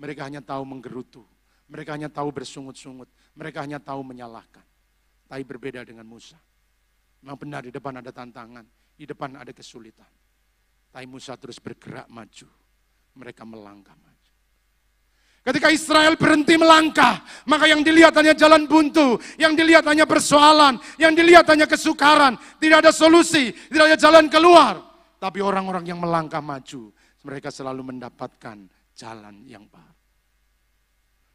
Speaker 1: Mereka hanya tahu menggerutu. Mereka hanya tahu bersungut-sungut. Mereka hanya tahu menyalahkan. Tapi berbeda dengan Musa. Memang benar di depan ada tantangan di depan ada kesulitan. Tapi Musa terus bergerak maju. Mereka melangkah maju. Ketika Israel berhenti melangkah, maka yang dilihat hanya jalan buntu, yang dilihat hanya persoalan, yang dilihat hanya kesukaran, tidak ada solusi, tidak ada jalan keluar. Tapi orang-orang yang melangkah maju, mereka selalu mendapatkan jalan yang baru.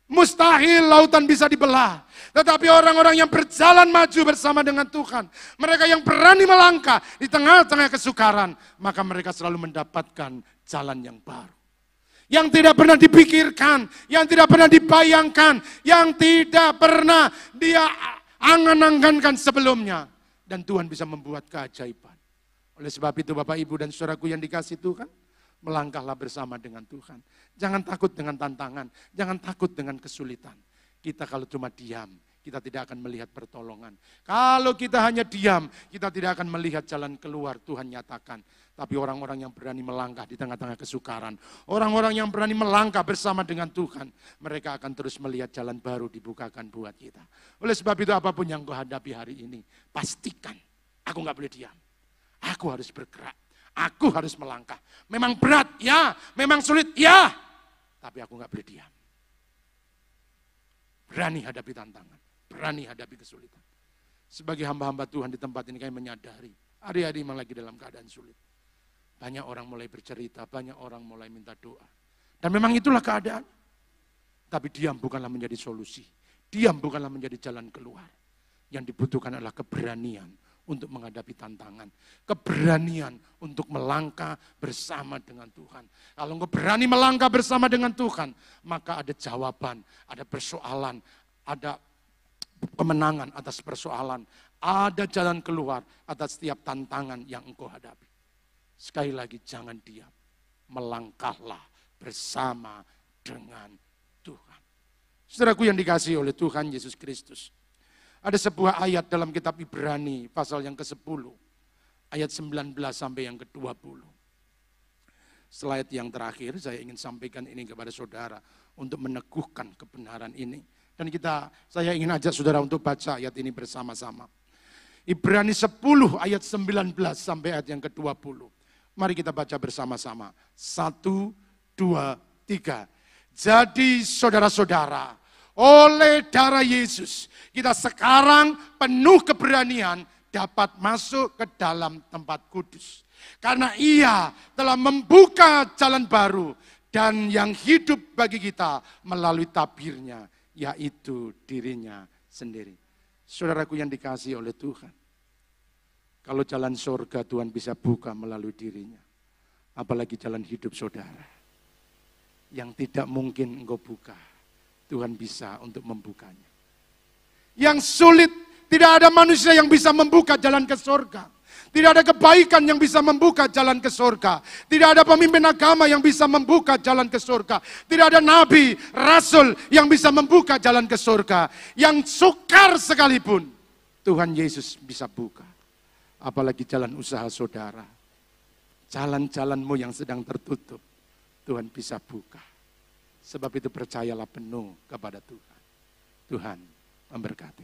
Speaker 1: Mustahil lautan bisa dibelah. Tetapi orang-orang yang berjalan maju bersama dengan Tuhan. Mereka yang berani melangkah di tengah-tengah kesukaran. Maka mereka selalu mendapatkan jalan yang baru. Yang tidak pernah dipikirkan, yang tidak pernah dibayangkan, yang tidak pernah dia angan-angankan sebelumnya. Dan Tuhan bisa membuat keajaiban. Oleh sebab itu Bapak Ibu dan Saudaraku yang dikasih Tuhan, melangkahlah bersama dengan Tuhan. Jangan takut dengan tantangan, jangan takut dengan kesulitan. Kita kalau cuma diam, kita tidak akan melihat pertolongan. Kalau kita hanya diam, kita tidak akan melihat jalan keluar Tuhan nyatakan. Tapi orang-orang yang berani melangkah di tengah-tengah kesukaran, orang-orang yang berani melangkah bersama dengan Tuhan, mereka akan terus melihat jalan baru dibukakan buat kita. Oleh sebab itu apa pun yang kau hadapi hari ini, pastikan aku nggak boleh diam. Aku harus bergerak Aku harus melangkah. Memang berat, ya. Memang sulit, ya. Tapi aku nggak boleh diam. Berani hadapi tantangan. Berani hadapi kesulitan. Sebagai hamba-hamba Tuhan di tempat ini kami menyadari. Hari-hari memang lagi dalam keadaan sulit. Banyak orang mulai bercerita, banyak orang mulai minta doa. Dan memang itulah keadaan. Tapi diam bukanlah menjadi solusi. Diam bukanlah menjadi jalan keluar. Yang dibutuhkan adalah keberanian untuk menghadapi tantangan. Keberanian untuk melangkah bersama dengan Tuhan. Kalau engkau berani melangkah bersama dengan Tuhan, maka ada jawaban, ada persoalan, ada kemenangan atas persoalan, ada jalan keluar atas setiap tantangan yang engkau hadapi. Sekali lagi jangan diam, melangkahlah bersama dengan Tuhan. Saudaraku yang dikasih oleh Tuhan Yesus Kristus. Ada sebuah ayat dalam kitab Ibrani pasal yang ke-10. Ayat 19 sampai yang ke-20. Slide yang terakhir saya ingin sampaikan ini kepada saudara untuk meneguhkan kebenaran ini. Dan kita saya ingin ajak saudara untuk baca ayat ini bersama-sama. Ibrani 10 ayat 19 sampai ayat yang ke-20. Mari kita baca bersama-sama. Satu, dua, tiga. Jadi saudara-saudara, oleh darah Yesus, kita sekarang penuh keberanian dapat masuk ke dalam tempat kudus. Karena ia telah membuka jalan baru dan yang hidup bagi kita melalui tabirnya, yaitu dirinya sendiri. Saudaraku yang dikasih oleh Tuhan. Kalau jalan surga Tuhan bisa buka melalui dirinya. Apalagi jalan hidup saudara. Yang tidak mungkin engkau buka Tuhan bisa untuk membukanya. Yang sulit, tidak ada manusia yang bisa membuka jalan ke surga. Tidak ada kebaikan yang bisa membuka jalan ke surga. Tidak ada pemimpin agama yang bisa membuka jalan ke surga. Tidak ada nabi, rasul yang bisa membuka jalan ke surga. Yang sukar sekalipun, Tuhan Yesus bisa buka. Apalagi jalan usaha saudara. Jalan-jalanmu yang sedang tertutup, Tuhan bisa buka. Sebab itu percayalah penuh kepada Tuhan. Tuhan memberkati.